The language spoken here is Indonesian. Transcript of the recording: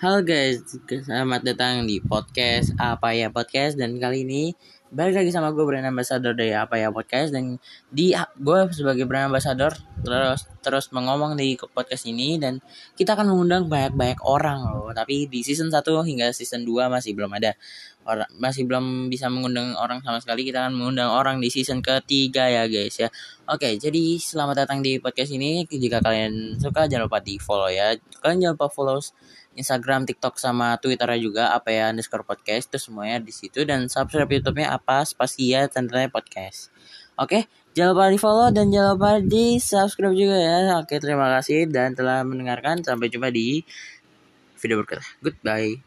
Halo guys, selamat datang di podcast Apa Ya Podcast. Dan kali ini balik lagi sama gue brand ambassador dari Apa Ya Podcast dan di gue sebagai brand ambassador terus terus mengomong di podcast ini dan kita akan mengundang banyak-banyak orang loh. Tapi di season 1 hingga season 2 masih belum ada orang masih belum bisa mengundang orang sama sekali. Kita akan mengundang orang di season ketiga ya guys ya. Oke, jadi selamat datang di podcast ini. Jika kalian suka jangan lupa di follow ya. Kalian jangan lupa follow Instagram, TikTok sama Twitter juga apa ya underscore podcast itu semuanya di situ dan subscribe YouTube-nya apa spasia tanda podcast. Oke, jangan lupa di follow dan jangan lupa di subscribe juga ya. Oke, terima kasih dan telah mendengarkan. Sampai jumpa di video berikutnya. Goodbye.